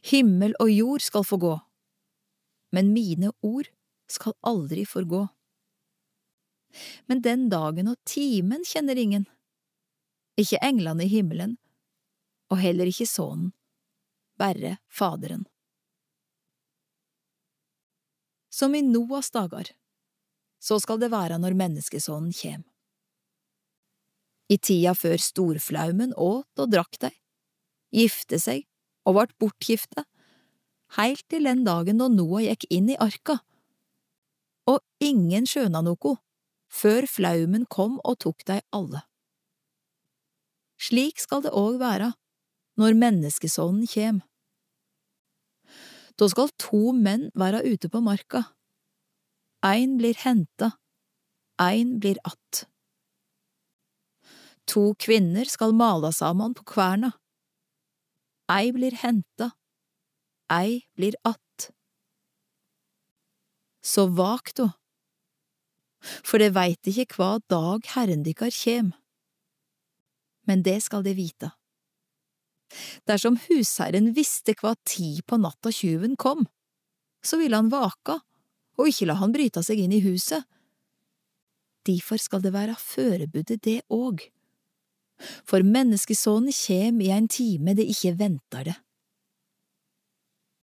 Himmel og jord skal få gå, men mine ord skal aldri forgå. Men den dagen og timen kjenner ingen, ikke englene i himmelen, og heller ikke Sønnen, bare Faderen. Som i Noas dager, så skal det være når menneskesonen kjem. I tida før storflaumen åt og drakk dei, gifte seg og vart bortgifte, heilt til den dagen da Noah gikk inn i arka. Og ingen skjøna noko, før flaumen kom og tok dei alle. Slik skal det òg være når menneskesonen kjem. Da skal to menn være ute på marka. Ein blir henta, ein blir att. To kvinner skal mala saman på kverna. Ei blir henta, ei blir att. Så vak då, for det veit ikke hva dag Herren dykkar kjem. Men det skal de vite. Dersom husherren visste hva tid på natta tjuven kom, så ville han vaka og ikke la han bryta seg inn i huset. Derfor skal det være førebudde det òg. For menneskesonen kjem i ein time det ikke venter det.